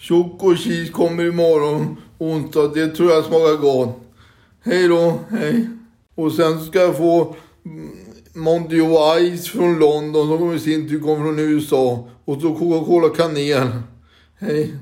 Choco cheese kommer imorgon onsdag. Det tror jag smakar gott. Hej då, hej. Och sen ska jag få Mondio Ice från London som i sin tur kommer från USA. Och så Coca-Cola kanel. Hej.